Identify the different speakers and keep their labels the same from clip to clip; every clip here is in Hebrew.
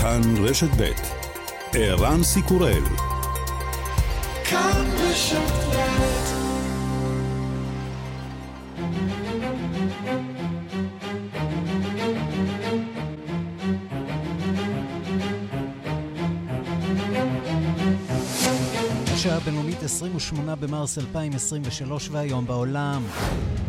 Speaker 1: כאן רשת ב' ערן סיקורל. כאן רשת השעה הבינלאומית 28 במרס 2023 והיום בעולם.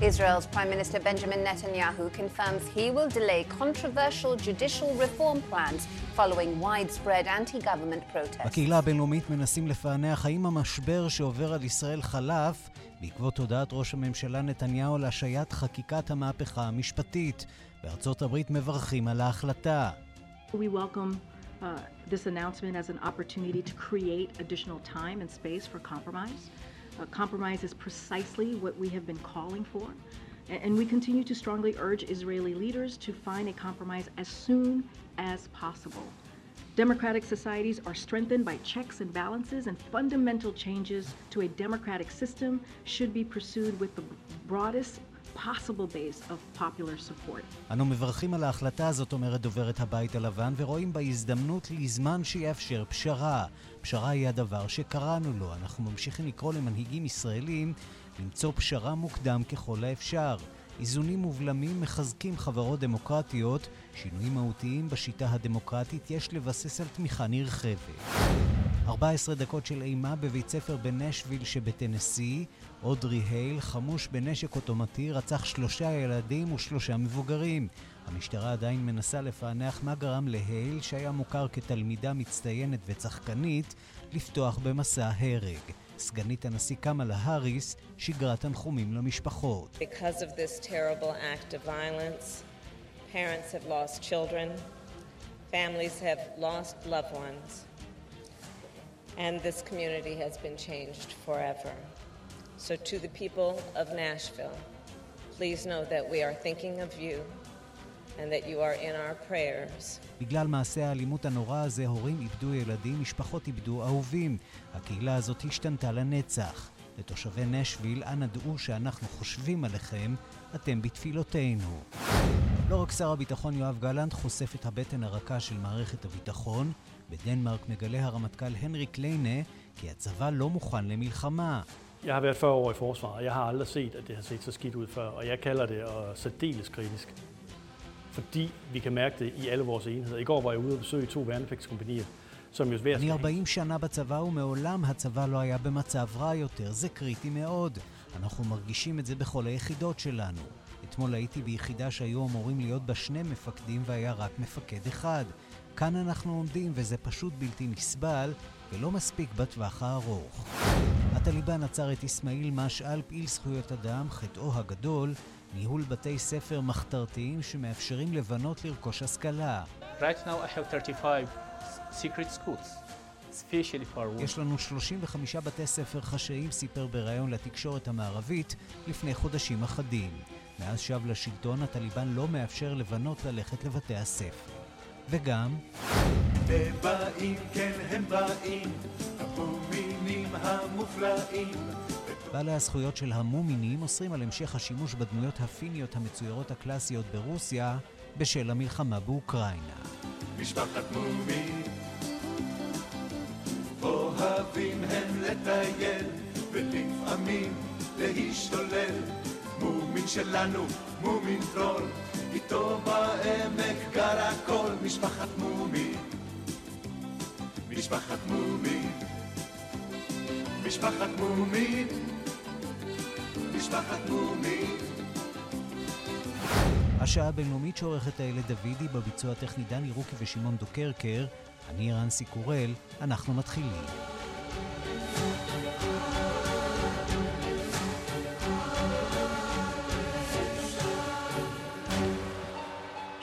Speaker 1: Israel's Prime Minister Benjamin Netanyahu confirms he will delay controversial judicial reform plans following widespread anti-government protests. בקהילה הבינלאומית מנסים לפענח האם המשבר שעובר על ישראל חלף בעקבות הודעת ראש הממשלה נתניהו על השעיית חקיקת המהפכה המשפטית. בארצות הברית מברכים על ההחלטה. We welcome uh, this announcement as an opportunity to create additional time and space for compromise. Uh, compromise is precisely what we have been calling for. And we continue to strongly urge Israeli leaders to find a compromise as soon as possible. Democratic societies are strengthened by checks and balances, and fundamental changes to a democratic system should be pursued with the broadest אנו מברכים על ההחלטה הזאת, אומרת דוברת הבית הלבן, ורואים בה הזדמנות לזמן שיאפשר פשרה. פשרה היא הדבר שקראנו לו. אנחנו ממשיכים לקרוא למנהיגים ישראלים למצוא פשרה מוקדם ככל האפשר. איזונים ובלמים מחזקים חברות דמוקרטיות, שינויים מהותיים בשיטה הדמוקרטית יש לבסס על תמיכה נרחבת. 14 דקות של אימה בבית ספר בנשוויל שבטנסי, אודרי הייל, חמוש בנשק אוטומטי, רצח שלושה ילדים ושלושה מבוגרים. המשטרה עדיין מנסה לפענח מה גרם להייל, שהיה מוכר כתלמידה מצטיינת וצחקנית, לפתוח במסע הרג. סגנית הנשיא קמאלה האריס שיגרה תנחומים למשפחות. Families have lost loved ones. And this community has been changed forever. So, to the people of Nashville, please know that we are thinking of you and that you are in our prayers. בגלל מעשה האלימות הנורא הזה, הורים איבדו ילדים, משפחות איבדו אהובים. הקהילה הזאת השתנתה לנצח. לתושבי נשוויל, אנא דעו שאנחנו חושבים עליכם, אתם בתפילותינו. לא רק שר הביטחון יואב גלנט חושף את הבטן הרכה של מערכת הביטחון, בדנמרק מגלה הרמטכ"ל הנריק ליינה כי הצבא לא מוכן למלחמה. Jeg har været 40 år i forsvaret, jeg har aldrig set, at det har set så skidt ud før, og jeg kalder det uh, særdeles kritisk. Fordi vi kan mærke det i alle vores enheder. I går var jeg ude og besøge to værnepligtskompanier, som jo svært... אני 40 שנה בצבא ומעולם הצבא לא היה במצב רע יותר, זה קריטי מאוד. אנחנו מרגישים את זה בכל היחידות שלנו. אתמול הייתי ביחידה שהיו אמורים להיות בה שני מפקדים והיה רק מפקד אחד. כאן אנחנו עומדים וזה פשוט בלתי נסבל ולא מספיק בטווח הארוך. הטליבן עצר את אסמאעיל משעל, פעיל זכויות אדם, חטאו הגדול, ניהול בתי ספר מחתרתיים שמאפשרים לבנות לרכוש השכלה. Right now I have 35 secret schools. יש לנו 35 בתי ספר חשאיים, סיפר בריאיון לתקשורת המערבית לפני חודשים אחדים. מאז שב לשלטון, הטליבן לא מאפשר לבנות ללכת לבתי הספר. וגם... ובאים, כן הם באים, המומינים המופלאים. בעלי הזכויות של המומינים אוסרים על המשך השימוש בדמויות הפיניות המצוירות הקלאסיות ברוסיה בשל המלחמה באוקראינה. משפחת מומין, אוהבים הם לטייל, ולפעמים להשתולל. מומין שלנו, מומין טרול, איתו בעמק גר הכל, משפחת מומי, משפחת מומי, משפחת מומי, משפחת מומי. השעה הבינלאומית שעורכת איילת דוידי בביצוע הטכני דני רוקי ושמעון דוקרקר, אני רנסי קורל, אנחנו מתחילים.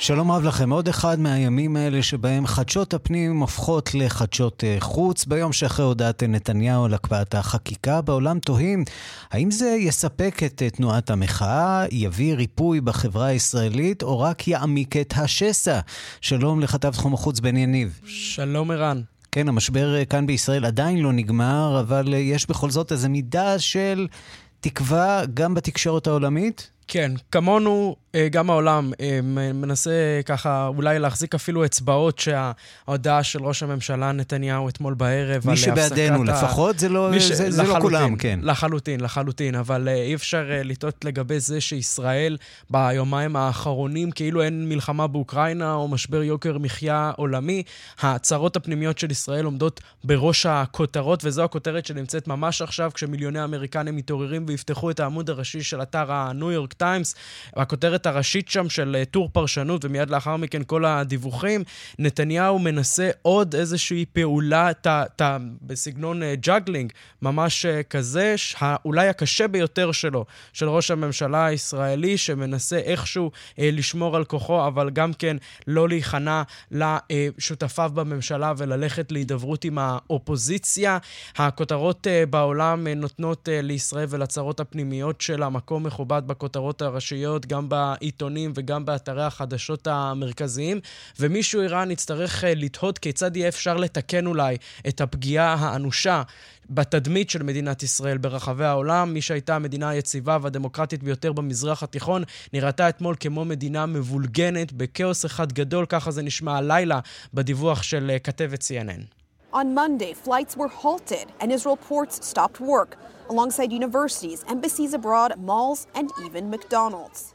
Speaker 1: שלום רב לכם. עוד אחד מהימים האלה שבהם חדשות הפנים הופכות לחדשות אה, חוץ. ביום שאחרי הודעת נתניהו על הקפאת החקיקה, בעולם תוהים האם זה יספק את אה, תנועת המחאה, יביא ריפוי בחברה הישראלית, או רק יעמיק את השסע. שלום לכתב תחום החוץ בן יניב.
Speaker 2: שלום ערן.
Speaker 1: כן, המשבר אה, כאן בישראל עדיין לא נגמר, אבל יש בכל זאת איזו מידה של תקווה גם בתקשורת העולמית?
Speaker 2: כן, כמונו גם העולם אה, מנסה ככה אולי להחזיק אפילו אצבעות שההודעה של ראש הממשלה נתניהו אתמול בערב
Speaker 1: על הפסקת... מי שבעדנו לפחות, זה לא, ש... זה, זה לא כולם, כן.
Speaker 2: לחלוטין, לחלוטין, אבל אי אפשר לטעות לגבי זה שישראל ביומיים האחרונים, כאילו אין מלחמה באוקראינה או משבר יוקר מחיה עולמי, הצרות הפנימיות של ישראל עומדות בראש הכותרות, וזו הכותרת שנמצאת ממש עכשיו, כשמיליוני אמריקנים מתעוררים ויפתחו את העמוד הראשי של אתר הניו יורק טיימס. הכותרת הראשית שם של אה, טור פרשנות, ומיד לאחר מכן כל הדיווחים, נתניהו מנסה עוד איזושהי פעולה, ת, ת, בסגנון juggling, אה, ממש אה, כזה, אולי הקשה ביותר שלו, של ראש הממשלה הישראלי, שמנסה איכשהו לשמור על כוחו, אבל גם כן לא להיכנע לשותפיו בממשלה וללכת להידברות עם האופוזיציה. הכותרות בעולם נותנות לישראל ולצרות הפנימיות שלה מקום מכובד בכותרות הראשיות, גם בעיתונים וגם באתרי החדשות המרכזיים, ומישהו איראן יצטרך אה, לתהות כיצד יהיה אפשר לתקן אולי את הפגיעה האנושה בתדמית של מדינת ישראל ברחבי העולם. מי שהייתה המדינה היציבה והדמוקרטית ביותר במזרח התיכון, נראתה אתמול כמו מדינה מבולגנת, בכאוס אחד גדול, ככה זה נשמע הלילה בדיווח של אה, כתבת CNN. On Monday, flights were halted and Israel ports stopped work, alongside universities, embassies abroad, malls, and even McDonald's.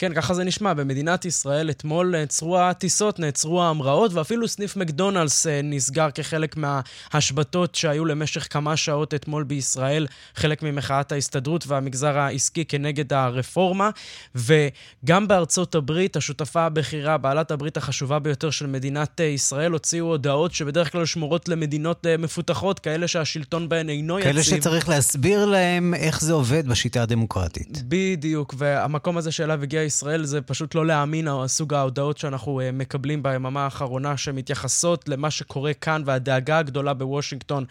Speaker 2: כן, ככה זה נשמע. במדינת ישראל אתמול נעצרו הטיסות, נעצרו ההמראות, ואפילו סניף מקדונלדס אה, נסגר כחלק מההשבתות שהיו למשך כמה שעות אתמול בישראל, חלק ממחאת ההסתדרות והמגזר העסקי כנגד הרפורמה. וגם בארצות הברית, השותפה הבכירה, בעלת הברית החשובה ביותר של מדינת אה, ישראל, הוציאו הודעות שבדרך כלל שמורות למדינות אה, מפותחות, כאלה שהשלטון בהן אינו
Speaker 1: יציב. כאלה שצריך להסביר להם איך זה עובד בשיטה הדמוקרטית.
Speaker 2: בדיוק, והמקום הזה שאליו הגיע ישראל זה פשוט לא להאמין, סוג ההודעות שאנחנו uh, מקבלים ביממה האחרונה, שמתייחסות למה שקורה כאן והדאגה הגדולה בוושינגטון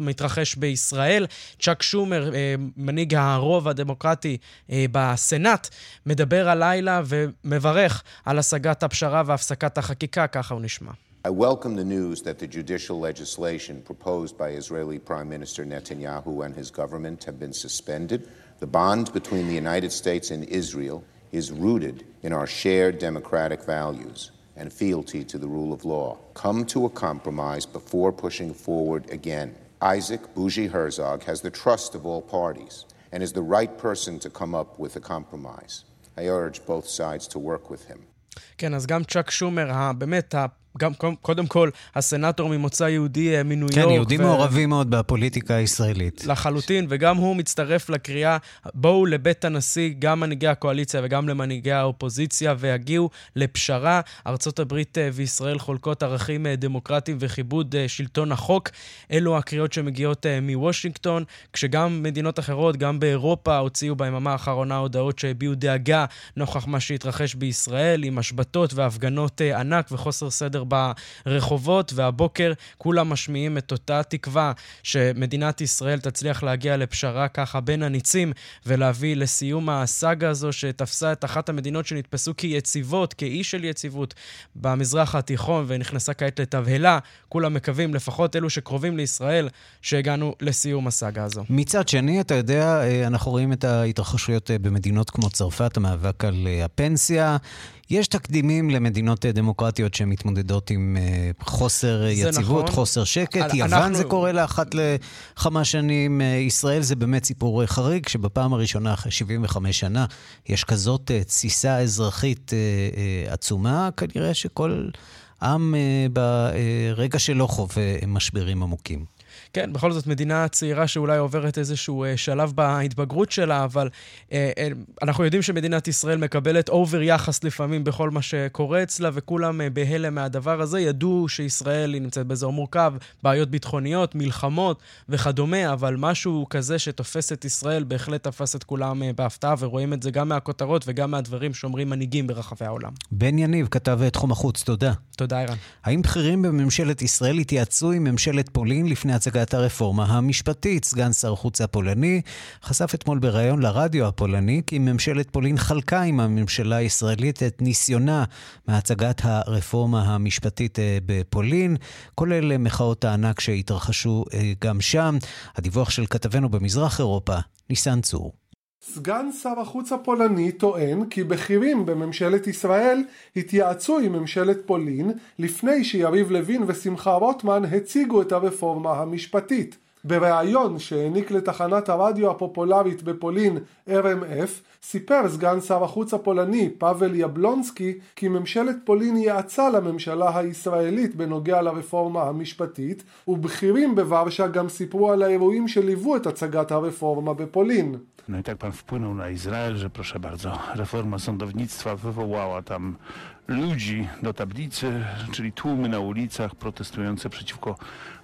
Speaker 2: מתרחש בישראל. צ'אק שומר, uh, מנהיג הרוב הדמוקרטי uh, בסנאט, מדבר הלילה ומברך על השגת הפשרה והפסקת החקיקה, ככה הוא נשמע. I welcome the news that the judicial legislation proposed by Israeli Prime Minister Netanyahu and his government have been suspended. The bond between the United States and Israel is rooted in our shared democratic values and fealty to the rule of law. Come to a compromise before pushing forward again. Isaac Bougie Herzog has the trust of all parties and is the right person to come up with a compromise. I urge both sides to work with him. כן, אז גם צ'אק שומר, באמת, גם קודם כל, הסנאטור ממוצא יהודי אה, מניו
Speaker 1: כן, יורק. כן, יהודים ו... מעורבים מאוד בפוליטיקה הישראלית.
Speaker 2: לחלוטין, וגם הוא מצטרף לקריאה, בואו לבית הנשיא, גם מנהיגי הקואליציה וגם למנהיגי האופוזיציה, ויגיעו לפשרה. ארצות הברית אה, וישראל חולקות ערכים אה, דמוקרטיים וכיבוד שלטון החוק. אלו הקריאות שמגיעות מוושינגטון, כשגם מדינות אחרות, גם באירופה, הוציאו ביממה האחרונה הודעות שהביעו דאגה נוכח מה שהתרחש בישראל, עם השבתות והפגנות ענק וחוסר סדר ברחובות, והבוקר כולם משמיעים את אותה תקווה שמדינת ישראל תצליח להגיע לפשרה ככה בין הניצים ולהביא לסיום הסאגה הזו שתפסה את אחת המדינות שנתפסו כיציבות, כאי של יציבות במזרח התיכון ונכנסה כעת לתבהלה. כולם מקווים, לפחות אלו שקרובים לישראל, שהגענו לסיום הסאגה הזו.
Speaker 1: מצד שני, אתה יודע, אה, אנחנו רואים את ההתרחשויות אה, במדינות כמו צרפת, המאבק על אה, הפנסיה. יש תקדימים למדינות דמוקרטיות שמתמודדות עם אה, חוסר יציבות, נכון. חוסר שקט. יוון אנחנו... זה קורה לאחת לכמה שנים. אה, ישראל זה באמת סיפור חריג, שבפעם הראשונה אחרי 75 שנה יש כזאת אה, תסיסה אזרחית עצומה, כנראה שכל עם ברגע שלו חווה משברים עמוקים.
Speaker 2: כן, בכל זאת מדינה צעירה שאולי עוברת איזשהו אה, שלב בהתבגרות שלה, אבל אה, אה, אנחנו יודעים שמדינת ישראל מקבלת אובר יחס לפעמים בכל מה שקורה אצלה, וכולם אה, בהלם מהדבר הזה. ידעו שישראל היא נמצאת באזור מורכב, בעיות ביטחוניות, מלחמות וכדומה, אבל משהו כזה שתופס את ישראל בהחלט תפס את כולם אה, בהפתעה, ורואים את זה גם מהכותרות וגם מהדברים שאומרים מנהיגים ברחבי העולם.
Speaker 1: בן יניב, כתב תחום החוץ, תודה.
Speaker 2: תודה, ערן.
Speaker 1: האם בכירים בממשלת ישראל התייעצו עם ממשלת פולין לפני הצגת הרפורמה המשפטית? סגן שר החוץ הפולני חשף אתמול בריאיון לרדיו הפולני כי ממשלת פולין חלקה עם הממשלה הישראלית את ניסיונה מהצגת הרפורמה המשפטית אה, בפולין, כולל מחאות הענק שהתרחשו אה, גם שם. הדיווח של כתבנו במזרח אירופה, ניסן צור.
Speaker 3: סגן שר החוץ הפולני טוען כי בכירים בממשלת ישראל התייעצו עם ממשלת פולין לפני שיריב לוין ושמחה רוטמן הציגו את הרפורמה המשפטית. בריאיון שהעניק לתחנת הרדיו הפופולרית בפולין RMF סיפר סגן שר החוץ הפולני פאבל יבלונסקי כי ממשלת פולין יעצה לממשלה הישראלית בנוגע לרפורמה המשפטית ובכירים בוורשה גם סיפרו על האירועים שליוו את הצגת הרפורמה בפולין.
Speaker 4: No i tak pan wpłynął na Izrael, że proszę bardzo, reforma sądownictwa wywołała tam ludzi do tablicy, czyli tłumy na ulicach protestujące przeciwko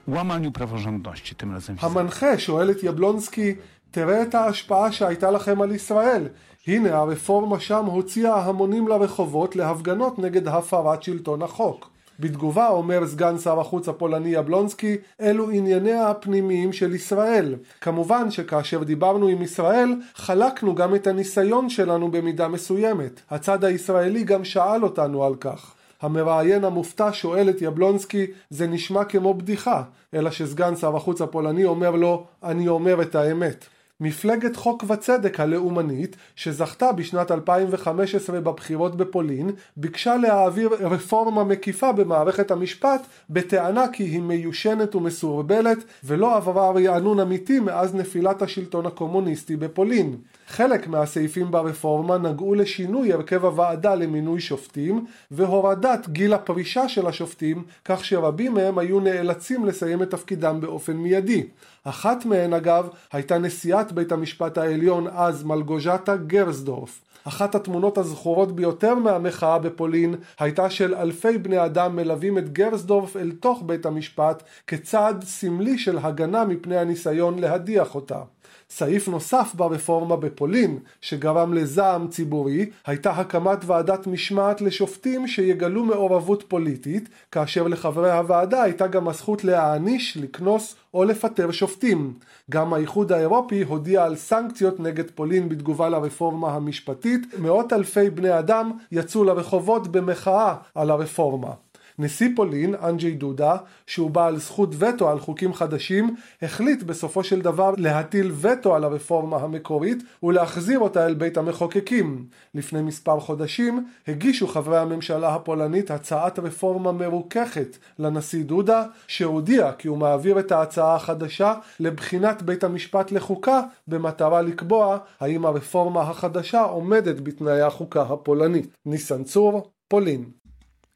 Speaker 4: łamaniu praworządności, tym razem w
Speaker 3: המנחה שואל את יבלונסקי, תראה את ההשפעה שהייתה לכם על ישראל. הנה הרפורמה שם הוציאה המונים לרחובות להפגנות נגד הפרת שלטון החוק. בתגובה אומר סגן שר החוץ הפולני יבלונסקי, אלו ענייניה הפנימיים של ישראל. כמובן שכאשר דיברנו עם ישראל, חלקנו גם את הניסיון שלנו במידה מסוימת. הצד הישראלי גם שאל אותנו על כך. המראיין המופתע שואל את יבלונסקי, זה נשמע כמו בדיחה, אלא שסגן שר החוץ הפולני אומר לו, אני אומר את האמת. מפלגת חוק וצדק הלאומנית, שזכתה בשנת 2015 בבחירות בפולין, ביקשה להעביר רפורמה מקיפה במערכת המשפט, בטענה כי היא מיושנת ומסורבלת, ולא עברה רענון אמיתי מאז נפילת השלטון הקומוניסטי בפולין. חלק מהסעיפים ברפורמה נגעו לשינוי הרכב הוועדה למינוי שופטים, והורדת גיל הפרישה של השופטים, כך שרבים מהם היו נאלצים לסיים את תפקידם באופן מיידי. אחת מהן אגב הייתה נשיאת בית המשפט העליון אז מלגוז'טה גרסדורף. אחת התמונות הזכורות ביותר מהמחאה בפולין הייתה של אלפי בני אדם מלווים את גרסדורף אל תוך בית המשפט כצעד סמלי של הגנה מפני הניסיון להדיח אותה. סעיף נוסף ברפורמה בפולין שגרם לזעם ציבורי הייתה הקמת ועדת משמעת לשופטים שיגלו מעורבות פוליטית כאשר לחברי הוועדה הייתה גם הזכות להעניש, לקנוס או לפטר שופטים. גם האיחוד האירופי הודיע על סנקציות נגד פולין בתגובה לרפורמה המשפטית. מאות אלפי בני אדם יצאו לרחובות במחאה על הרפורמה. נשיא פולין, אנג'י דודה, שהוא בעל זכות וטו על חוקים חדשים, החליט בסופו של דבר להטיל וטו על הרפורמה המקורית ולהחזיר אותה אל בית המחוקקים. לפני מספר חודשים הגישו חברי הממשלה הפולנית הצעת רפורמה מרוככת לנשיא דודה, שהודיע כי הוא מעביר את ההצעה החדשה לבחינת בית המשפט לחוקה, במטרה לקבוע האם הרפורמה החדשה עומדת בתנאי החוקה הפולנית. ניסן צור, פולין.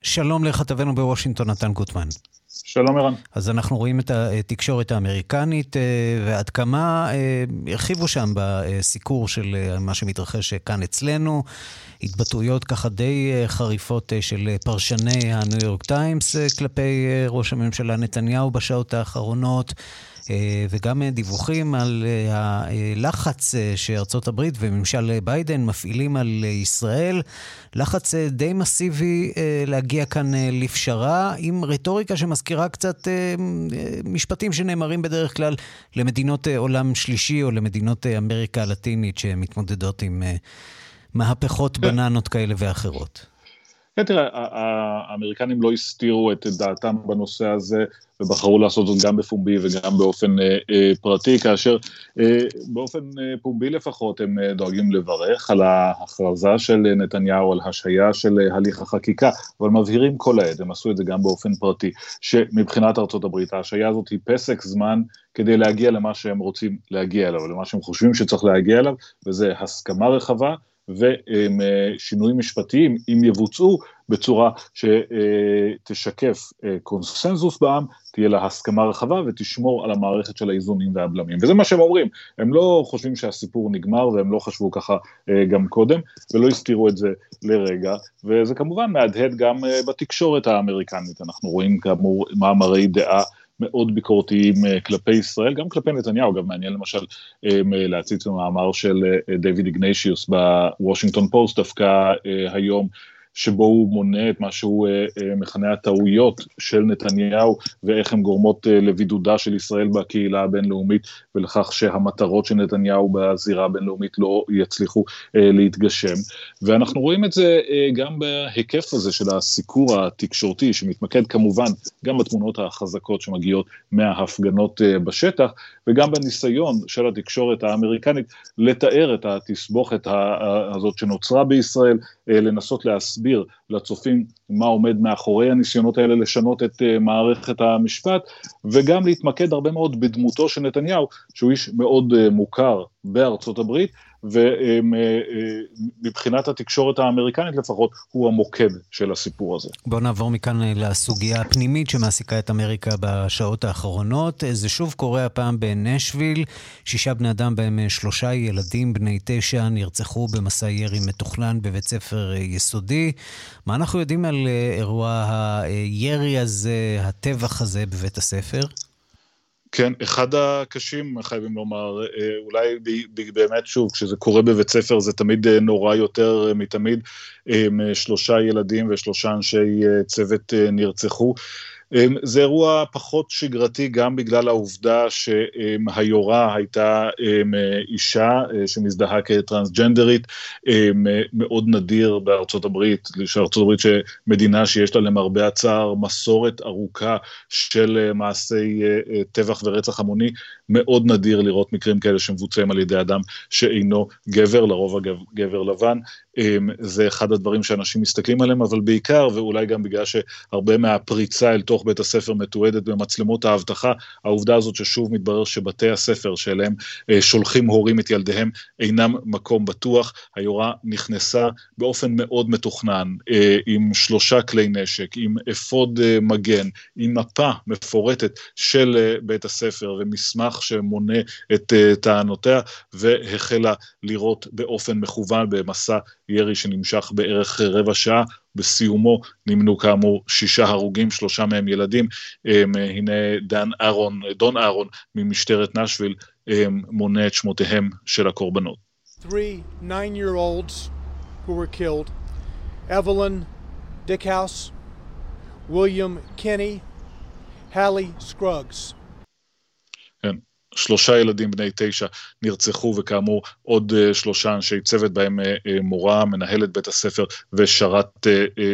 Speaker 1: שלום לכתבנו בוושינגטון, נתן גוטמן.
Speaker 5: שלום ערן.
Speaker 1: אז אנחנו רואים את התקשורת האמריקנית אה, ועד כמה אה, הרחיבו שם בסיקור של אה, מה שמתרחש כאן אצלנו. התבטאויות ככה די חריפות של פרשני הניו יורק טיימס כלפי ראש הממשלה נתניהו בשעות האחרונות. אה, וגם דיווחים על אה, הלחץ אה, שארצות הברית וממשל ביידן מפעילים על ישראל, לחץ די מסיבי להגיע כאן לפשרה, עם רטוריקה שמזכירה קצת משפטים שנאמרים בדרך כלל למדינות עולם שלישי או למדינות אמריקה הלטינית שמתמודדות עם מהפכות כן. בננות כאלה ואחרות.
Speaker 5: כן, תראה, האמריקנים לא הסתירו את דעתם בנושא הזה, ובחרו לעשות זאת גם בפומבי וגם באופן אה, אה, פרטי, כאשר אה, באופן פומבי לפחות הם דואגים לברך על ההכרזה של נתניהו, על השהיה של הליך החקיקה, אבל מבהירים כל העת, הם עשו את זה גם באופן פרטי, שמבחינת ארצות הברית ההשהיה הזאת היא פסק זמן כדי להגיע למה שהם רוצים להגיע אליו, למה שהם חושבים שצריך להגיע אליו, וזה הסכמה רחבה. ושינויים משפטיים, אם יבוצעו בצורה שתשקף אה, קונסנזוס בעם, תהיה לה הסכמה רחבה ותשמור על המערכת של האיזונים והבלמים. וזה מה שהם אומרים, הם לא חושבים שהסיפור נגמר והם לא חשבו ככה אה, גם קודם, ולא הסתירו את זה לרגע, וזה כמובן מהדהד גם אה, בתקשורת האמריקנית, אנחנו רואים כאמור מאמרי דעה מאוד ביקורתיים אה, כלפי ישראל, גם כלפי נתניהו, גם מעניין למשל אה, להציץ במאמר של אה, דיוויד איגניישיוס בוושינגטון פוסט דווקא היום, שבו הוא מונה את מה שהוא מכנה הטעויות של נתניהו, ואיך הן גורמות לבידודה של ישראל בקהילה הבינלאומית, ולכך שהמטרות של נתניהו בזירה הבינלאומית לא יצליחו להתגשם. ואנחנו רואים את זה גם בהיקף הזה של הסיקור התקשורתי, שמתמקד כמובן גם בתמונות החזקות שמגיעות מההפגנות בשטח, וגם בניסיון של התקשורת האמריקנית לתאר את התסבוכת הזאת שנוצרה בישראל, אה, לנסות להסביר לצופים מה עומד מאחורי הניסיונות האלה לשנות את אה, מערכת המשפט, וגם להתמקד הרבה מאוד בדמותו של נתניהו, שהוא איש מאוד אה, מוכר בארצות הברית, ומבחינת התקשורת האמריקנית לפחות, הוא המוקד של הסיפור הזה.
Speaker 1: בואו נעבור מכאן לסוגיה הפנימית שמעסיקה את אמריקה בשעות האחרונות. זה שוב קורה הפעם בנשוויל. שישה בני אדם, בהם שלושה ילדים בני תשע, נרצחו במסע ירי מתוכנן בבית ספר יסודי. מה אנחנו יודעים על אירוע הירי הזה, הטבח הזה בבית הספר?
Speaker 5: כן, אחד הקשים, חייבים לומר, אה, אולי באמת, שוב, כשזה קורה בבית ספר זה תמיד אה, נורא יותר אה, מתמיד, שלושה ילדים ושלושה אנשי צוות נרצחו. אמ, זה אירוע פחות שגרתי גם בגלל העובדה שהיורה הייתה אמ, אישה אה, שמזדהה כטרנסג'נדרית, אמ, מאוד נדיר בארצות הברית, שארצות הברית שמדינה שיש לה למרבה הצער מסורת ארוכה של אה, מעשי אה, טבח ורצח המוני, מאוד נדיר לראות מקרים כאלה שמבוצעים על ידי אדם שאינו גבר, לרוב הגבר לבן. זה אחד הדברים שאנשים מסתכלים עליהם, אבל בעיקר, ואולי גם בגלל שהרבה מהפריצה אל תוך בית הספר מתועדת במצלמות האבטחה, העובדה הזאת ששוב מתברר שבתי הספר שאליהם אה, שולחים הורים את ילדיהם אינם מקום בטוח. היורה נכנסה באופן מאוד מתוכנן, אה, עם שלושה כלי נשק, עם אפוד אה, מגן, עם מפה מפורטת של בית הספר ומסמך שמונה את טענותיה, והחלה לירות באופן מכוון במסע ירי שנמשך בערך רבע שעה, בסיומו נמנו כאמור שישה הרוגים, שלושה מהם ילדים. הנה דן אהרון, דון אהרון ממשטרת נשוויל מונה את שמותיהם של הקורבנות. Three nine-year-olds who were killed, Evelyn Dickhouse, William Kenny, Hallie Scruggs. כן, שלושה ילדים בני תשע נרצחו, וכאמור עוד uh, שלושה אנשי צוות, בהם uh, uh, מורה, מנהלת בית הספר ושרת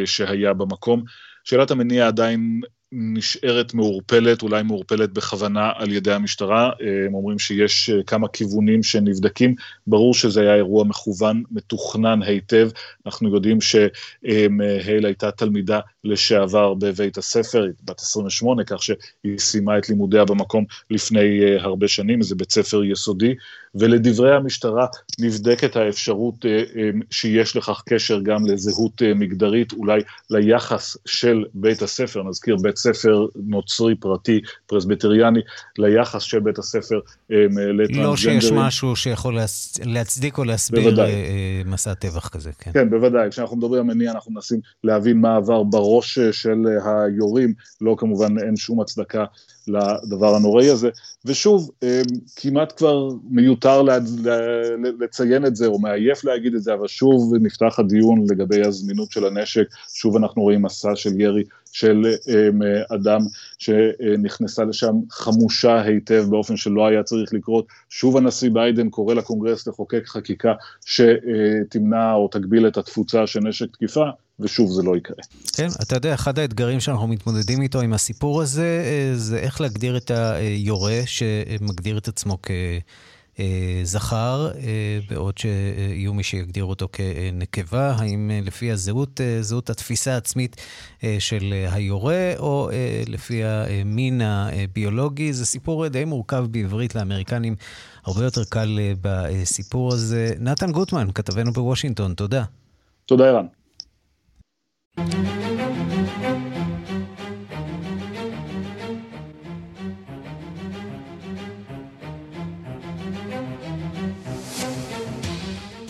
Speaker 5: שהיה במקום. שאלת המניע עדיין נשארת מעורפלת, אולי מעורפלת בכוונה על ידי המשטרה. הם אומרים שיש כמה כיוונים שנבדקים. ברור שזה היה אירוע מכוון, מתוכנן היטב. אנחנו יודעים שהייל הייתה תלמידה לשעבר בבית הספר, היא בת 28, כך שהיא סיימה את לימודיה במקום לפני הרבה שנים, זה בית ספר יסודי. ולדברי המשטרה נבדקת האפשרות אה, אה, שיש לכך קשר גם לזהות אה, מגדרית, אולי ליחס של בית הספר, נזכיר בית ספר נוצרי פרטי, פרסביטריאני, ליחס של בית הספר
Speaker 1: לטרנסג'נדרים. לא שיש משהו שיכול להצדיק או להסביר בוודאי. מסע טבח כזה, כן.
Speaker 5: כן, בוודאי. כשאנחנו מדברים על מניע, אנחנו מנסים להבין מה עבר בראש של היורים, לא כמובן אין שום הצדקה לדבר הנוראי הזה. ושוב, כמעט כבר מיותר לציין את זה, או מעייף להגיד את זה, אבל שוב נפתח הדיון לגבי הזמינות של הנשק, שוב אנחנו רואים מסע של ירי של אדם שנכנסה לשם חמושה היטב באופן שלא היה צריך לקרות. שוב הנשיא ביידן קורא לקונגרס לחוקק חקיקה שתמנע או תגביל את התפוצה של נשק תקיפה. ושוב זה לא יקרה.
Speaker 1: כן, אתה יודע, אחד האתגרים שאנחנו מתמודדים איתו עם הסיפור הזה, אה, זה איך להגדיר את היורה שמגדיר את עצמו כזכר, אה, בעוד שיהיו מי שיגדיר אותו כנקבה. האם לפי הזהות, אה, זהות התפיסה העצמית של היורה, או לפי המין הביולוגי? זה סיפור די מורכב בעברית לאמריקנים, הרבה יותר קל בסיפור הזה. נתן גוטמן, כתבנו בוושינגטון, תודה.
Speaker 5: תודה, ערן.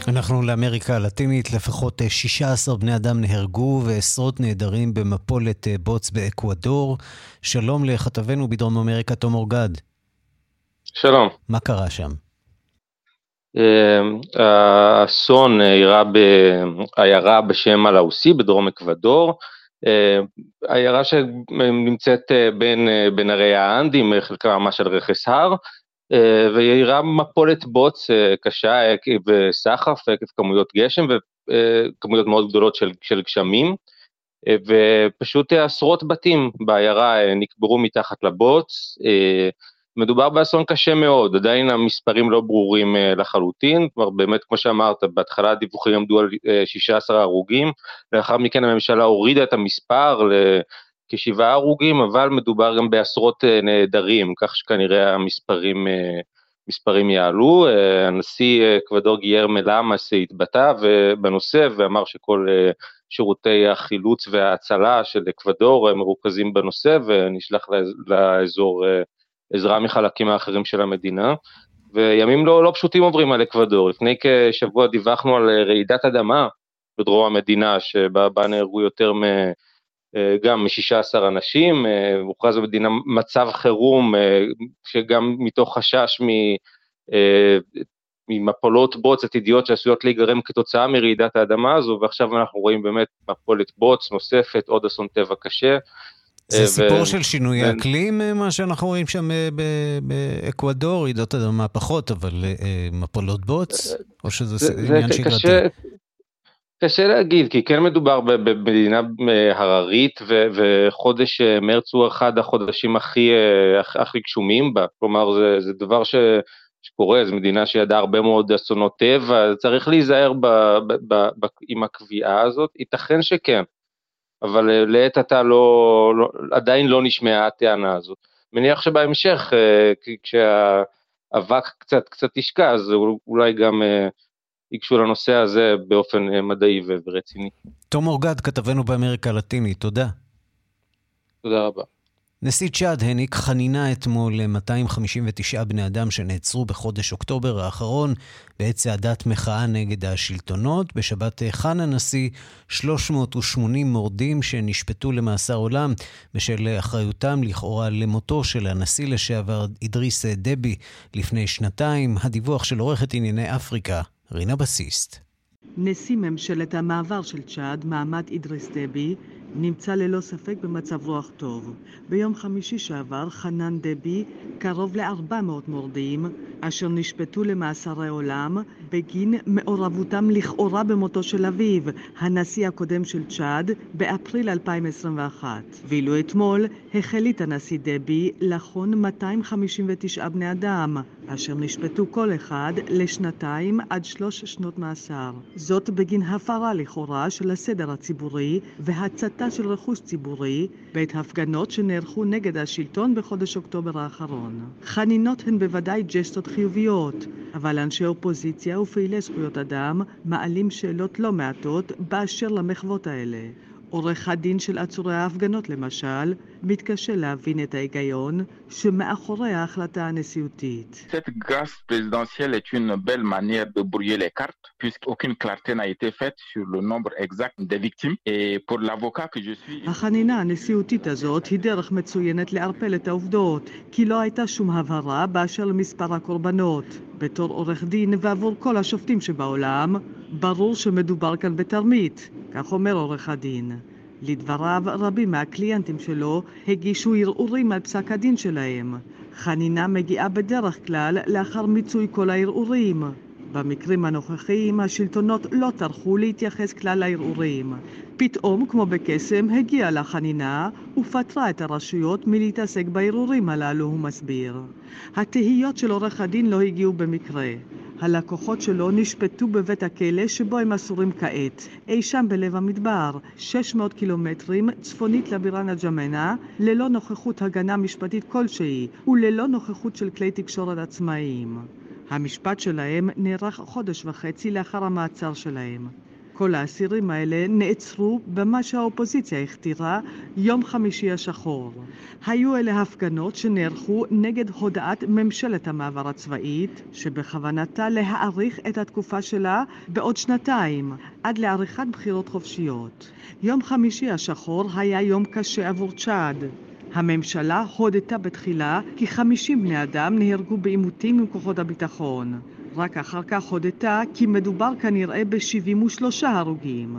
Speaker 1: אנחנו לאמריקה הלטינית, לפחות 16 בני אדם נהרגו ועשרות נעדרים במפולת בוץ באקוודור. שלום לכתבנו בדרום אמריקה, תום אורגד.
Speaker 6: שלום.
Speaker 1: מה קרה שם?
Speaker 6: האסון אירע בעיירה בשם אלאוסי בדרום אקוודור, עיירה שנמצאת בין, בין הרי האנדים, חלקה ממש על רכס הר, והיא עיירה מפולת בוץ קשה עקב סחף, עקב כמויות גשם וכמויות מאוד גדולות של, של גשמים. ופשוט עשרות בתים בעיירה נקברו מתחת לבוץ. מדובר באסון קשה מאוד, עדיין המספרים לא ברורים לחלוטין, כבר באמת, כמו שאמרת, בהתחלה הדיווחים עמדו על 16 הרוגים, לאחר מכן הממשלה הורידה את המספר לכשבעה הרוגים, אבל מדובר גם בעשרות נעדרים, כך שכנראה המספרים מספרים יעלו. הנשיא אקוודור גייר מלאמאס התבטא בנושא ואמר שכל שירותי החילוץ וההצלה של אקוודור מרוכזים בנושא ונשלח לאזור עזרה מחלקים האחרים של המדינה. וימים לא, לא פשוטים עוברים על אקוודור. לפני כשבוע דיווחנו על רעידת אדמה בדרום המדינה, שבה נהרגו יותר מ... גם מ-16 אנשים, הוכרז במדינה מצב חירום, שגם מתוך חשש ממפולות בוץ עתידיות שעשויות להיגרם כתוצאה מרעידת האדמה הזו, ועכשיו אנחנו רואים באמת מפולת בוץ נוספת, עוד אסון טבע קשה.
Speaker 1: זה סיפור של שינוי אקלים, מה שאנחנו רואים שם באקוודור, רעידות אדמה פחות, אבל מפולות בוץ? או שזה עניין שגרתי?
Speaker 6: קשה להגיד, כי כן מדובר במדינה הררית, וחודש מרץ הוא אחד החודשים הכי, הכי גשומים בה, כלומר זה, זה דבר ש, שקורה, זו מדינה שידעה הרבה מאוד אסונות טבע, צריך להיזהר ב, ב, ב, ב, עם הקביעה הזאת, ייתכן שכן, אבל לעת עתה לא, לא, עדיין לא נשמעה הטענה הזאת. מניח שבהמשך, כשהאבק קצת, קצת ישקע, אז אולי גם ייגשו לנושא הזה באופן מדעי ורציני.
Speaker 1: תום אורגד, כתבנו באמריקה הלטינית, תודה.
Speaker 6: תודה רבה.
Speaker 1: נשיא צ'אד העניק חנינה אתמול ל-259 בני אדם שנעצרו בחודש אוקטובר האחרון בעת צעדת מחאה נגד השלטונות. בשבת חן הנשיא 380 מורדים שנשפטו למאסר עולם בשל אחריותם לכאורה למותו של הנשיא לשעבר אדריס דבי לפני שנתיים. הדיווח של עורכת ענייני אפריקה, רינה בסיסט.
Speaker 7: נשיא ממשלת המעבר של צ'אד, מעמד אידריס דבי, נמצא ללא ספק במצב רוח טוב. ביום חמישי שעבר חנן דבי קרוב ל-400 מורדים אשר נשפטו למאסרי עולם בגין מעורבותם לכאורה במותו של אביו, הנשיא הקודם של צ'אד, באפריל 2021. ואילו אתמול החליט הנשיא דבי לחון 259 בני אדם, אשר נשפטו כל אחד לשנתיים עד שלוש שנות מאסר. זאת בגין הפרה לכאורה של הסדר הציבורי והצתה של רכוש ציבורי בעת הפגנות שנערכו נגד השלטון בחודש אוקטובר האחרון. חנינות הן בוודאי ג'סטות חיוביות, אבל אנשי אופוזיציה ופעילי זכויות אדם מעלים שאלות לא מעטות באשר למחוות האלה. עורך הדין של עצורי ההפגנות למשל, מתקשה להבין את ההיגיון שמאחורי ההחלטה הנשיאותית. החנינה הנשיאותית הזאת היא דרך מצוינת לערפל את העובדות, כי לא הייתה שום הבהרה באשר למספר הקורבנות. בתור עורך דין ועבור כל השופטים שבעולם, ברור שמדובר כאן בתרמית, כך אומר עורך הדין. לדבריו, רבים מהקליינטים שלו הגישו ערעורים על פסק הדין שלהם. חנינה מגיעה בדרך כלל לאחר מיצוי כל הערעורים. במקרים הנוכחיים השלטונות לא טרחו להתייחס כלל לערעורים. פתאום, כמו בקסם, הגיעה לחנינה ופטרה את הרשויות מלהתעסק בערעורים הללו, הוא מסביר. התהיות של עורך הדין לא הגיעו במקרה. הלקוחות שלו נשפטו בבית הכלא שבו הם אסורים כעת, אי שם בלב המדבר, 600 קילומטרים צפונית לבירה נג'מנה, ללא נוכחות הגנה משפטית כלשהי וללא נוכחות של כלי תקשורת עצמאיים. המשפט שלהם נערך חודש וחצי לאחר המעצר שלהם. כל האסירים האלה נעצרו במה שהאופוזיציה הכתירה יום חמישי השחור. היו אלה הפגנות שנערכו נגד הודעת ממשלת המעבר הצבאית, שבכוונתה להאריך את התקופה שלה בעוד שנתיים, עד לעריכת בחירות חופשיות. יום חמישי השחור היה יום קשה עבור צ'אד. הממשלה הודתה בתחילה כי 50 בני אדם נהרגו בעימותים עם כוחות הביטחון. רק אחר כך הודתה כי מדובר כנראה ב-73 הרוגים.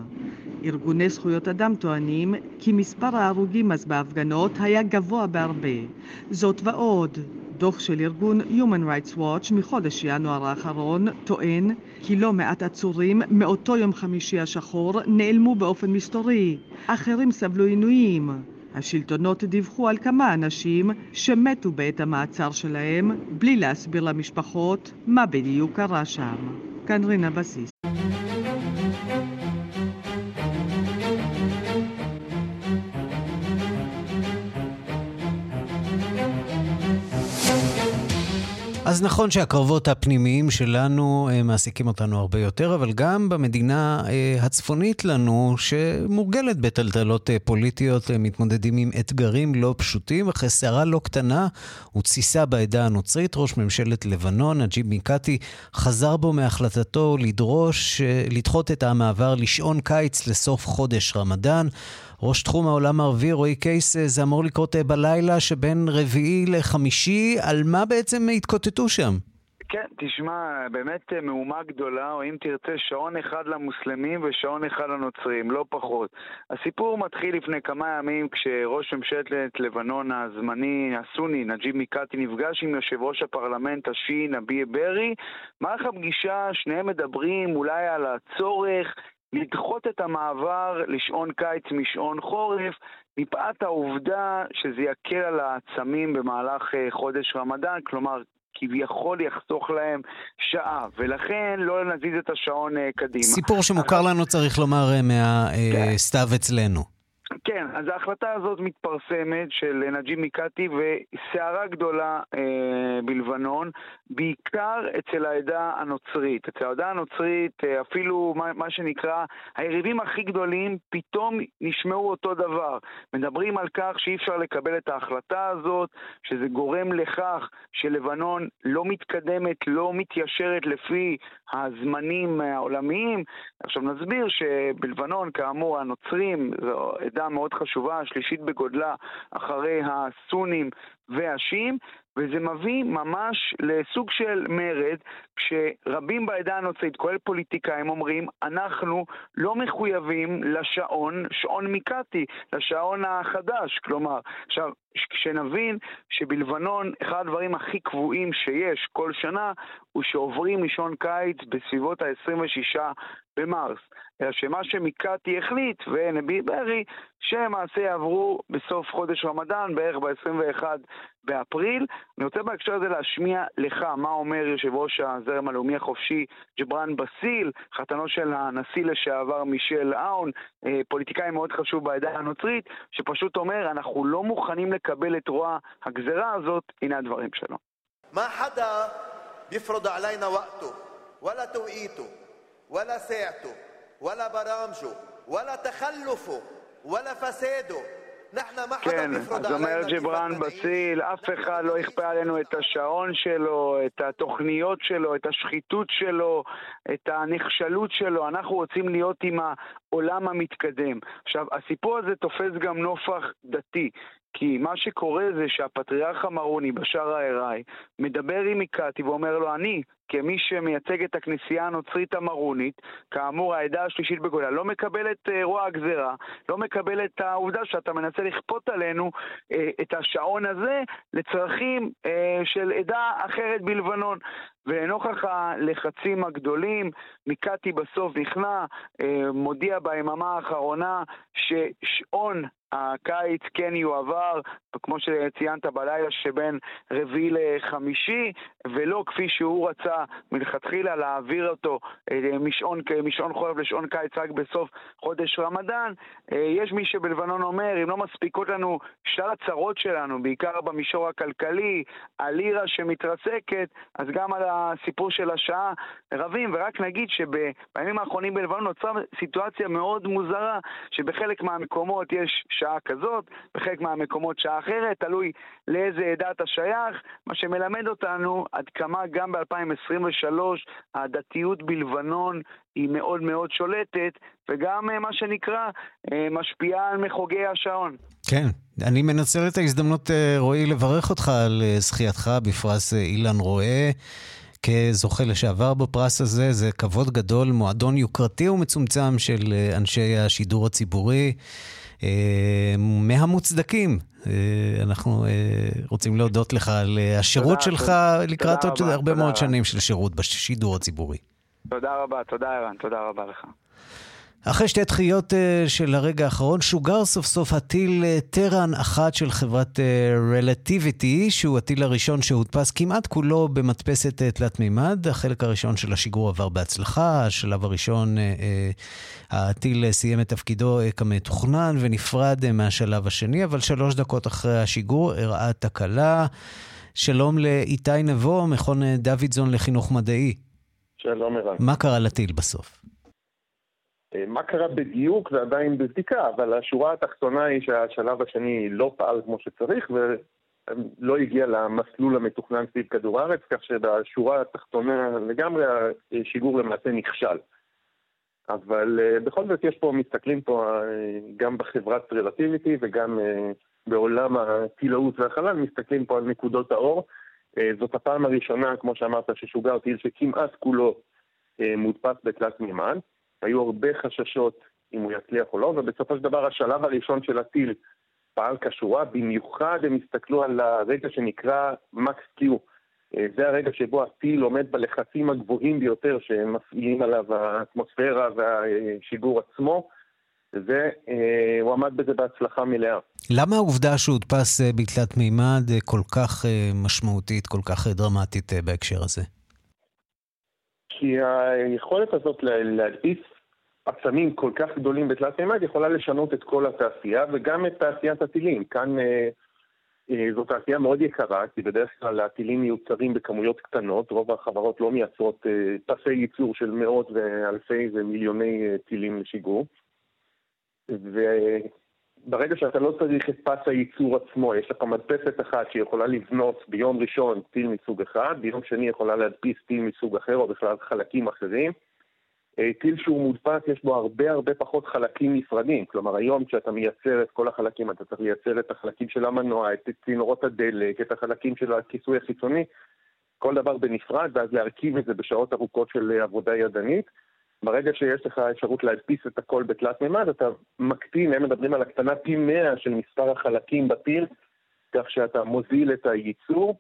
Speaker 7: ארגוני זכויות אדם טוענים כי מספר ההרוגים אז בהפגנות היה גבוה בהרבה. זאת ועוד, דוח של ארגון Human Rights Watch מחודש ינואר האחרון טוען כי לא מעט עצורים מאותו יום חמישי השחור נעלמו באופן מסתורי, אחרים סבלו עינויים. השלטונות דיווחו על כמה אנשים שמתו בעת המעצר שלהם בלי להסביר למשפחות מה בדיוק קרה שם. כאן רינה בסיס.
Speaker 1: אז נכון שהקרבות הפנימיים שלנו אה, מעסיקים אותנו הרבה יותר, אבל גם במדינה אה, הצפונית לנו, שמורגלת בטלטלות אה, פוליטיות, מתמודדים עם אתגרים לא פשוטים. אחרי סערה לא קטנה ותסיסה בעדה הנוצרית, ראש ממשלת לבנון, נג'יב מיקאטי, חזר בו מהחלטתו לדרוש, לדחות את המעבר לשעון קיץ לסוף חודש רמדאן. ראש תחום העולם הערבי, רועי קייס, זה אמור לקרות אה, בלילה שבין רביעי לחמישי, על מה בעצם התקוטטו שם?
Speaker 8: כן, תשמע, באמת אה, מהומה גדולה, או אם תרצה, שעון אחד למוסלמים ושעון אחד לנוצרים, לא פחות. הסיפור מתחיל לפני כמה ימים כשראש ממשלת לבנון הזמני, הסוני, נג'יב מיקאטי, נפגש עם יושב ראש הפרלמנט השיעי, נביה ברי. במהלך הפגישה שניהם מדברים אולי על הצורך לדחות את המעבר לשעון קיץ משעון חורף, מפאת העובדה שזה יקל על העצמים במהלך אה, חודש רמדאן, כלומר כביכול יחסוך להם שעה, ולכן לא נזיז את השעון אה, קדימה.
Speaker 1: סיפור שמוכר לנו, צריך לומר, אה, מהסתיו כן. אצלנו.
Speaker 8: כן, אז ההחלטה הזאת מתפרסמת של נג'ים מיקאטי וסערה גדולה אה, בלבנון, בעיקר אצל העדה הנוצרית. אצל העדה הנוצרית, אה, אפילו מה, מה שנקרא, היריבים הכי גדולים פתאום נשמעו אותו דבר. מדברים על כך שאי אפשר לקבל את ההחלטה הזאת, שזה גורם לכך שלבנון לא מתקדמת, לא מתיישרת לפי הזמנים העולמיים. עכשיו נסביר שבלבנון, כאמור, הנוצרים, זו עדה מאוד חשובה, השלישית בגודלה אחרי הסונים והשיעים, וזה מביא ממש לסוג של מרד, כשרבים בעדה הנוצרית, כולל פוליטיקאים, אומרים, אנחנו לא מחויבים לשעון, שעון מיקאטי, לשעון החדש. כלומר, עכשיו, כשנבין שבלבנון אחד הדברים הכי קבועים שיש כל שנה הוא שעוברים משעון קיץ בסביבות ה-26 במרס, אלא שמה שמקאטי החליט ונבי ברי, שמעשה יעברו בסוף חודש רמדאן, בערך ב-21 באפריל. אני רוצה בהקשר הזה להשמיע לך מה אומר יושב ראש הזרם הלאומי החופשי ג'בראן בסיל, חתנו של הנשיא לשעבר מישל אאון, אה, פוליטיקאי מאוד חשוב בעדה הנוצרית, שפשוט אומר, אנחנו לא מוכנים לקבל את רוע הגזרה הזאת, הנה הדברים שלו. מה חדה יפרוד עלינו וכתו, ולא תואיתו ولا ساعته ولا برامجه ولا تخلفه ولا فساده כן, אז אומר ג'יבראן בסיל, אף אחד לא יכפה עלינו את השעון שלו, את התוכניות שלו, את השחיתות שלו, את הנכשלות שלו, אנחנו רוצים להיות עם העולם המתקדם. עכשיו, הסיפור הזה תופס גם נופח דתי. כי מה שקורה זה שהפטריארך המרוני, בשאר הארעי, מדבר עם מיקאטי ואומר לו, אני, כמי שמייצג את הכנסייה הנוצרית המרונית, כאמור העדה השלישית בגולה, לא מקבל את אה, רוע הגזרה, לא מקבל את העובדה שאתה מנסה לכפות עלינו אה, את השעון הזה לצרכים אה, של עדה אחרת בלבנון. ולנוכח הלחצים הגדולים, מיקאטי בסוף נכנע, מודיע ביממה האחרונה ששעון הקיץ כן יועבר, כמו שציינת בלילה שבין רביעי לחמישי, ולא כפי שהוא רצה מלכתחילה להעביר אותו אה, משעון, משעון חורף לשעון קיץ רק בסוף חודש רמדאן. אה, יש מי שבלבנון אומר, אם לא מספיקות לנו שאר הצרות שלנו, בעיקר במישור הכלכלי, הלירה שמתרסקת, אז גם על הסיפור של השעה רבים, ורק נגיד שבימים האחרונים בלבנון נוצרה סיטואציה מאוד מוזרה, שבחלק מהמקומות יש שעה כזאת, בחלק מהמקומות שעה אחרת, תלוי לאיזה עדה אתה שייך, מה שמלמד אותנו עד כמה גם ב-2023 הדתיות בלבנון היא מאוד מאוד שולטת, וגם אה, מה שנקרא אה, משפיעה על מחוגי השעון.
Speaker 1: כן, אני מנצל את ההזדמנות, אה, רועי, לברך אותך על זכייתך בפרס אילן רואה. כזוכה לשעבר בפרס הזה. זה כבוד גדול, מועדון יוקרתי ומצומצם של אנשי השידור הציבורי. אה, מהמוצדקים. אנחנו רוצים להודות לך על השירות שלך לקראת עוד הרבה מאוד שנים של שירות בשידור הציבורי.
Speaker 8: תודה רבה, תודה ערן, תודה רבה לך.
Speaker 1: אחרי שתי דחיות uh, של הרגע האחרון, שוגר סוף סוף הטיל uh, טרן אחת של חברת רלטיביטי, uh, שהוא הטיל הראשון שהודפס כמעט כולו במדפסת תלת מימד. החלק הראשון של השיגור עבר בהצלחה, השלב הראשון, הטיל סיים את תפקידו כמתוכנן ונפרד מהשלב השני, אבל שלוש דקות אחרי השיגור אירעה תקלה. שלום לאיתי נבו, מכון דוידזון לחינוך מדעי.
Speaker 9: שלום ערן.
Speaker 1: מה קרה לטיל בסוף?
Speaker 9: אה, מה קרה בדיוק זה עדיין בבדיקה, אבל השורה התחתונה היא שהשלב השני לא פעל כמו שצריך ולא הגיע למסלול המתוכנן סביב כדור הארץ, כך שבשורה התחתונה לגמרי השיגור למעשה נכשל. אבל uh, בכל זאת יש פה, מסתכלים פה גם בחברת רלטיביטי וגם בעולם הטילאות והחלל, מסתכלים פה על נקודות האור. זאת הפעם הראשונה, כמו שאמרת, ששוגר טיל שכמעט כולו מודפס בתלת מימד. היו הרבה חששות אם הוא יצליח או לא, ובסופו של דבר השלב הראשון של הטיל פעל כשורה, במיוחד הם הסתכלו על הרגע שנקרא מקס קיו. אה, זה הרגע שבו הטיל עומד בלחצים הגבוהים ביותר שמפעילים עליו האטמוספירה והשיגור עצמו, והוא עמד בזה בהצלחה מלאה.
Speaker 1: למה העובדה שהודפס אה, בתלת מימד אה, כל כך משמעותית, כל כך דרמטית בהקשר הזה?
Speaker 9: כי היכולת הזאת להדפיס עצמים כל כך גדולים בתלת מימד יכולה לשנות את כל התעשייה וגם את תעשיית הטילים. כאן אה, אה, זו תעשייה מאוד יקרה, כי בדרך כלל הטילים מיוצרים בכמויות קטנות, רוב החברות לא מייצרות אה, פסי ייצור של מאות ואלפי ומיליוני אה, טילים לשיגור. וברגע שאתה לא צריך את פס הייצור עצמו, יש לך מדפסת אחת שיכולה לבנות ביום ראשון טיל מסוג אחד, ביום שני יכולה להדפיס טיל מסוג אחר או בכלל חלקים אחרים. אה, טיל שהוא מודפס יש בו הרבה הרבה פחות חלקים נפרדים. כלומר, היום כשאתה מייצר את כל החלקים, אתה צריך לייצר את החלקים של המנוע, את צינורות הדלק, את החלקים של הכיסוי החיצוני, כל דבר בנפרד, ואז להרכיב את זה בשעות ארוכות של אה, עבודה ידנית. ברגע שיש לך אפשרות להדפיס את הכל בתלת מימד, אתה מקטין, הם מדברים על הקטנה פי 100 של מספר החלקים בטיל, כך שאתה מוזיל את הייצור,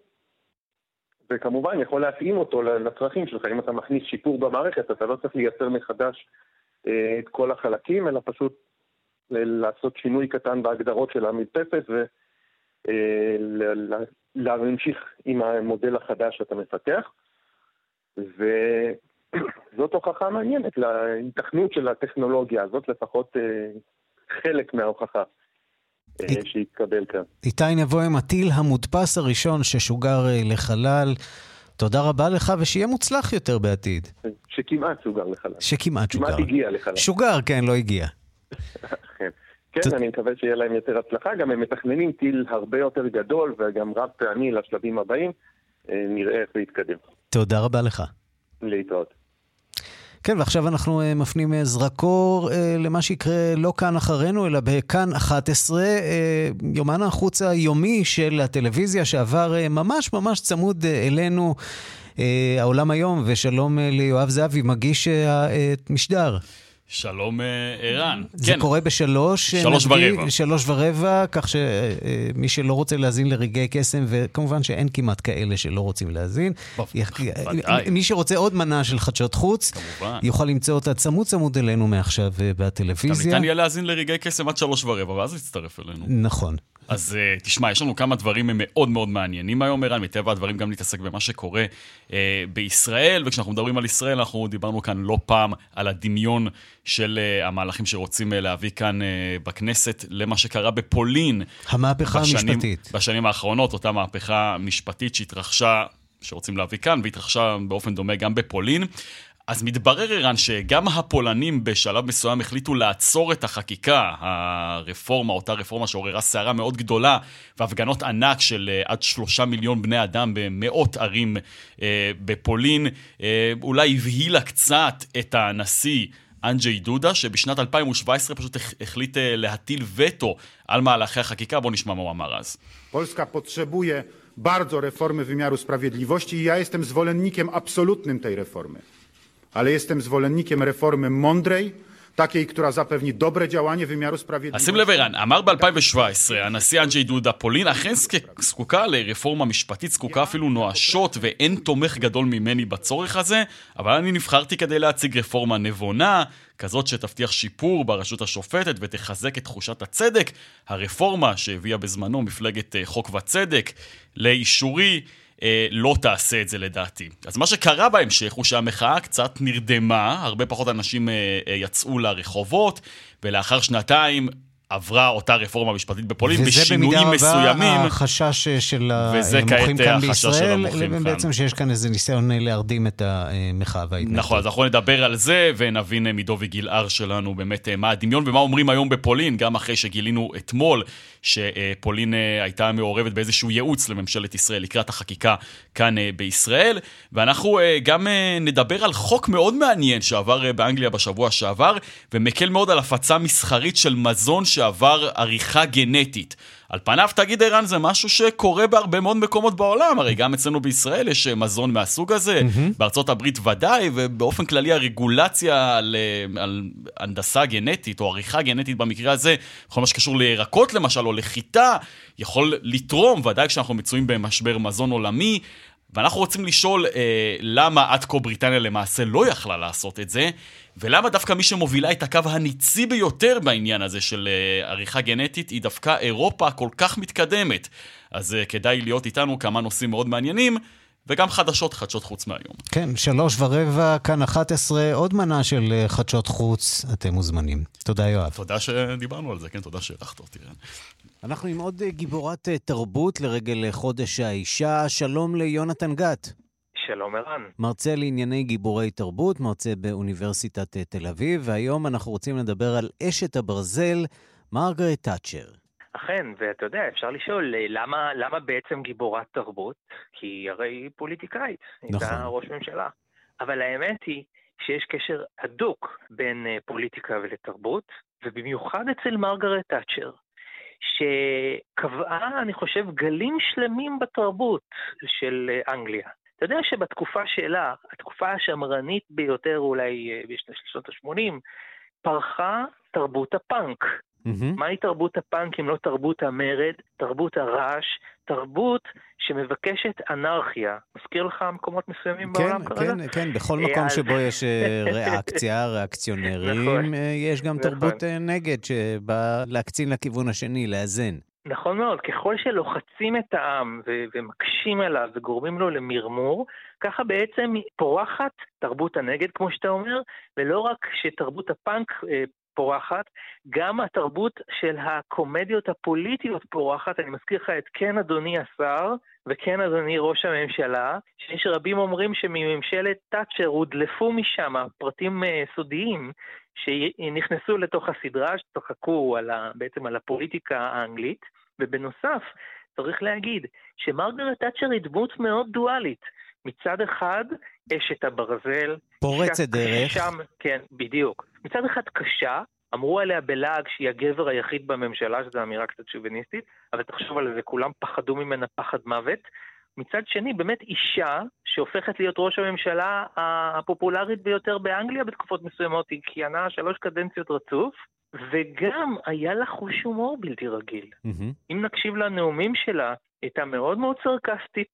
Speaker 9: וכמובן יכול להתאים אותו לצרכים שלך. אם אתה מכניס שיפור במערכת, אתה לא צריך לייצר מחדש אה, את כל החלקים, אלא פשוט לעשות שינוי קטן בהגדרות של המדפסת ולהמשיך אה, עם המודל החדש שאתה מפתח. וזאת הוכחה מעניינת להיתכנות של הטכנולוגיה הזאת, לפחות אה, חלק מההוכחה. אה, שהתקבל כאן.
Speaker 1: איתי נבוא עם הטיל המודפס הראשון ששוגר אה, לחלל. תודה רבה לך, ושיהיה מוצלח יותר בעתיד.
Speaker 9: שכמעט שוגר לחלל.
Speaker 1: שכמעט שוגר.
Speaker 9: כמעט הגיע לחלל.
Speaker 1: שוגר, כן, לא הגיע.
Speaker 9: כן, כן אני מקווה שיהיה להם יותר הצלחה. גם הם מתכננים טיל הרבה יותר גדול וגם רב פעמי לשלבים הבאים. אה, נראה איך זה יתקדם.
Speaker 1: תודה רבה לך.
Speaker 9: להתראות.
Speaker 1: כן, ועכשיו אנחנו uh, מפנים uh, זרקור uh, למה שיקרה לא כאן אחרינו, אלא בכאן 11, uh, יומן החוץ היומי של הטלוויזיה, שעבר ממש ממש צמוד אלינו, העולם היום, ושלום ליואב זהבי, מגיש המשדר.
Speaker 10: שלום אה, ערן.
Speaker 1: זה כן. קורה בשלוש.
Speaker 10: אה, שלוש נגיד, ורבע.
Speaker 1: שלוש ורבע, כך שמי שלא רוצה להאזין לרגעי קסם, וכמובן שאין כמעט כאלה שלא רוצים להאזין. מי שרוצה עוד מנה של חדשות חוץ, כמובן. יוכל למצוא אותה צמוד צמוד אלינו מעכשיו אה, בטלוויזיה.
Speaker 10: גם ניתן יהיה להאזין לרגעי קסם עד שלוש ורבע, ואז להצטרף אלינו.
Speaker 1: נכון.
Speaker 10: אז uh, תשמע, יש לנו כמה דברים מאוד מאוד מעניינים היום, ערן, מטבע הדברים גם להתעסק במה שקורה uh, בישראל, וכשאנחנו מדברים על ישראל, אנחנו דיברנו כאן לא פעם על הדמיון של uh, המהלכים שרוצים uh, להביא כאן uh, בכנסת למה שקרה בפולין.
Speaker 1: המהפכה בשנים, המשפטית.
Speaker 10: בשנים האחרונות, אותה מהפכה משפטית שהתרחשה שרוצים להביא כאן, והתרחשה באופן דומה גם בפולין. אז מתברר, ערן, שגם הפולנים בשלב מסוים החליטו לעצור את החקיקה, הרפורמה, אותה רפורמה שעוררה סערה מאוד גדולה, והפגנות ענק של uh, עד שלושה מיליון בני אדם במאות ערים uh, בפולין, uh, אולי הבהילה קצת את הנשיא. אנג'י דודה, שבשנת 2017 פשוט החליט להטיל וטו על מהלכי החקיקה. בואו נשמע מה הוא אמר אז.
Speaker 11: פולסקה פוטשבויה bardzo reformy wymiaru sprawiedliwości i ja jestem zwolennikiem reformy. Ale jestem zwolennikiem reformy mądrej, takiej, która zapewni dobre działanie wymiaru sprawiedliwości.
Speaker 10: שים לב ערן, אמר ב-2017, הנשיא אנג'י דודה פולין אכן זקוקה לרפורמה משפטית, זקוקה אפילו נואשות, ואין תומך גדול ממני בצורך הזה, אבל אני נבחרתי כדי להציג רפורמה נבונה, כזאת שתבטיח שיפור ברשות השופטת ותחזק את תחושת הצדק. הרפורמה שהביאה בזמנו מפלגת חוק וצדק לאישורי אה, לא תעשה את זה לדעתי. אז מה שקרה בהמשך הוא שהמחאה קצת נרדמה, הרבה פחות אנשים אה, אה, יצאו לרחובות, ולאחר שנתיים עברה אותה רפורמה משפטית בפולין בשינויים מסוימים.
Speaker 1: וזה במידה רבה החשש של המוחים כאן בישראל, בעצם שיש כאן איזה ניסיון להרדים את המחאה וההתנגדות.
Speaker 10: נכון, אז אנחנו נדבר על זה ונבין מדובי גילהר שלנו באמת מה הדמיון ומה אומרים היום בפולין, גם אחרי שגילינו אתמול שפולין הייתה מעורבת באיזשהו ייעוץ לממשלת ישראל לקראת החקיקה כאן בישראל. ואנחנו גם נדבר על חוק מאוד מעניין שעבר באנגליה בשבוע שעבר, ומקל מאוד על הפצה מסחרית של מזון שעבר עריכה גנטית. על פניו, תגיד ערן, זה משהו שקורה בהרבה מאוד מקומות בעולם, הרי גם אצלנו בישראל יש מזון מהסוג הזה, mm-hmm. בארצות הברית ודאי, ובאופן כללי הרגולציה על, על הנדסה גנטית, או עריכה גנטית במקרה הזה, בכל מה שקשור לירקות למשל, או לחיטה, יכול לתרום, ודאי כשאנחנו מצויים במשבר מזון עולמי. ואנחנו רוצים לשאול אה, למה עד כה בריטניה למעשה לא יכלה לעשות את זה, ולמה דווקא מי שמובילה את הקו הניצי ביותר בעניין הזה של אה, עריכה גנטית היא דווקא אירופה כל כך מתקדמת. אז אה, כדאי להיות איתנו כמה נושאים מאוד מעניינים. וגם חדשות, חדשות חוץ מהיום.
Speaker 1: כן, שלוש ורבע, כאן 11, עוד מנה של חדשות חוץ, אתם מוזמנים. תודה, יואב.
Speaker 10: תודה שדיברנו על זה, כן, תודה שהערכת אותי.
Speaker 1: אנחנו עם עוד גיבורת תרבות לרגל חודש האישה. שלום ליונתן גת.
Speaker 12: שלום ערן.
Speaker 1: מרצה לענייני גיבורי תרבות, מרצה באוניברסיטת תל אביב, והיום אנחנו רוצים לדבר על אשת הברזל, מרגרט תאצ'ר.
Speaker 12: אכן, ואתה יודע, אפשר לשאול, למה, למה בעצם גיבורת תרבות? כי הרי היא פוליטיקאית, נכון. הייתה ראש ממשלה. אבל האמת היא שיש קשר הדוק בין פוליטיקה ולתרבות, ובמיוחד אצל מרגרט תאצ'ר. שקבעה, אני חושב, גלים שלמים בתרבות של אנגליה. אתה יודע שבתקופה שלה, התקופה השמרנית ביותר אולי בשנות ה-80, פרחה תרבות הפאנק. Mm-hmm. מהי תרבות הפאנק אם לא תרבות המרד, תרבות הרעש, תרבות שמבקשת אנרכיה. מזכיר לך מקומות מסוימים
Speaker 1: כן,
Speaker 12: בעולם
Speaker 1: כן,
Speaker 12: כרגע?
Speaker 1: כן, כן, בכל מקום אז... שבו יש ריאקציה, ריאקציונרים, נכון, יש גם נכון. תרבות נגד שבאה להקצין לכיוון השני, לאזן.
Speaker 12: נכון מאוד, ככל שלוחצים את העם ו- ומקשים עליו וגורמים לו למרמור, ככה בעצם פורחת תרבות הנגד, כמו שאתה אומר, ולא רק שתרבות הפאנק אה, פורחת, גם התרבות של הקומדיות הפוליטיות פורחת. אני מזכיר לך את כן אדוני השר וכן אדוני ראש הממשלה, שיש רבים אומרים שמממשלת תאצ'ר הודלפו משם פרטים אה, סודיים שנכנסו לתוך הסדרה, שצחקו על ה, בעצם על הפוליטיקה האנגלית, ובנוסף, צריך להגיד שמרגרט תאצ'ר היא דמות מאוד דואלית. מצד אחד, אשת הברזל.
Speaker 1: פורצת דרך.
Speaker 12: שם, כן, בדיוק. מצד אחד קשה, אמרו עליה בלעג שהיא הגבר היחיד בממשלה, שזו אמירה קצת שוביניסטית, אבל תחשוב על זה, כולם פחדו ממנה פחד מוות. מצד שני, באמת אישה שהופכת להיות ראש הממשלה הפופולרית ביותר באנגליה בתקופות מסוימות, היא כיהנה שלוש קדנציות רצוף, וגם היה לה חוש הומור בלתי רגיל. Mm-hmm. אם נקשיב לנאומים שלה, היא הייתה מאוד מאוד סרקסטית,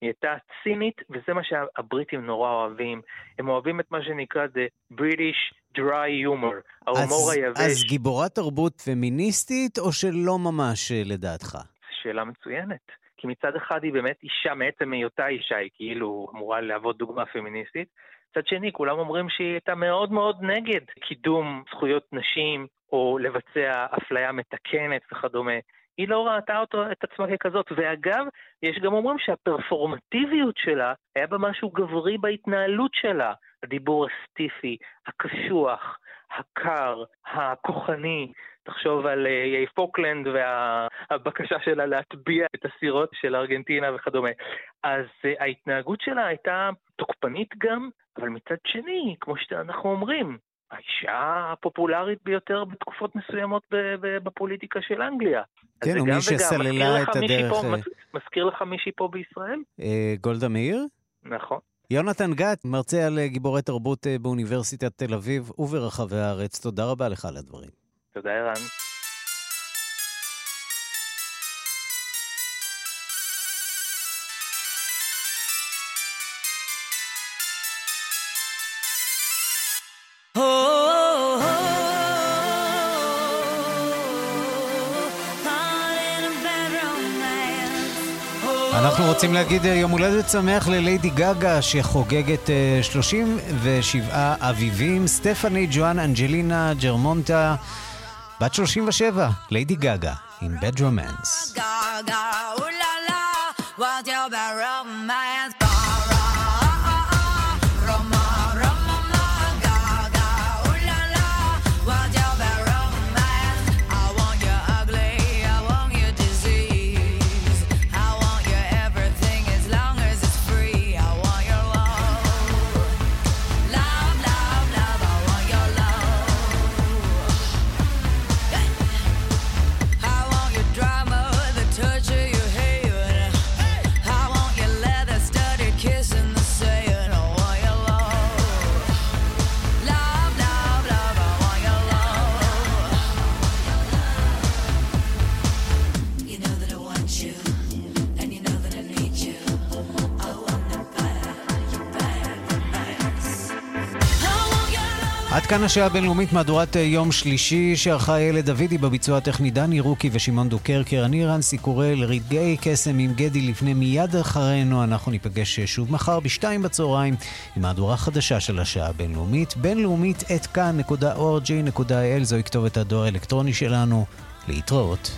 Speaker 12: היא הייתה צינית, וזה מה שהבריטים נורא אוהבים. הם אוהבים את מה שנקרא The British Dry Humor, ההומור היבש.
Speaker 1: אז גיבורת תרבות פמיניסטית, או שלא ממש לדעתך?
Speaker 12: שאלה מצוינת. כי מצד אחד היא באמת אישה, מעצם היותה אישה, היא כאילו אמורה להוות דוגמה פמיניסטית. מצד שני, כולם אומרים שהיא הייתה מאוד מאוד נגד קידום זכויות נשים, או לבצע אפליה מתקנת וכדומה. היא לא ראתה אותו, את עצמה ככזאת. ואגב, יש גם אומרים שהפרפורמטיביות שלה, היה בה משהו גברי בהתנהלות שלה. הדיבור ה stiffy, הקשוח, הקר, הכוחני. תחשוב על איי אה, פוקלנד והבקשה שלה להטביע את הסירות של ארגנטינה וכדומה. אז uh, ההתנהגות שלה הייתה תוקפנית גם, אבל מצד שני, כמו שאנחנו אומרים, האישה הפופולרית ביותר בתקופות מסוימות בפוליטיקה של אנגליה.
Speaker 1: כן, ומי שסללה את הדרך...
Speaker 12: מזכיר לך מישהי פה בישראל?
Speaker 13: אה, גולדה מאיר?
Speaker 12: נכון.
Speaker 13: יונתן גת, מרצה על גיבורי תרבות באוניברסיטת תל אביב וברחבי הארץ, תודה רבה לך על הדברים.
Speaker 12: תודה, ערן.
Speaker 13: אנחנו רוצים להגיד אה, יום הולדת שמח לליידי גגה שחוגגת 37 אה, אביבים, סטפני ג'ואן אנג'לינה ג'רמונטה, בת 37, ליידי גגה, עם בד רומנס. עד כאן השעה הבינלאומית מהדורת אה, יום שלישי שערכה ילד דוידי בביצוע הטכני דני רוקי ושמעון דוקרקר. אני רנסי קורל, רגעי קסם עם גדי לפני מיד אחרינו. אנחנו ניפגש אה, שוב מחר בשתיים בצהריים עם מהדורה חדשה של השעה הבינלאומית. בינלאומית את כאן.org.il זוהי כתובת הדואר האלקטרוני שלנו. להתראות.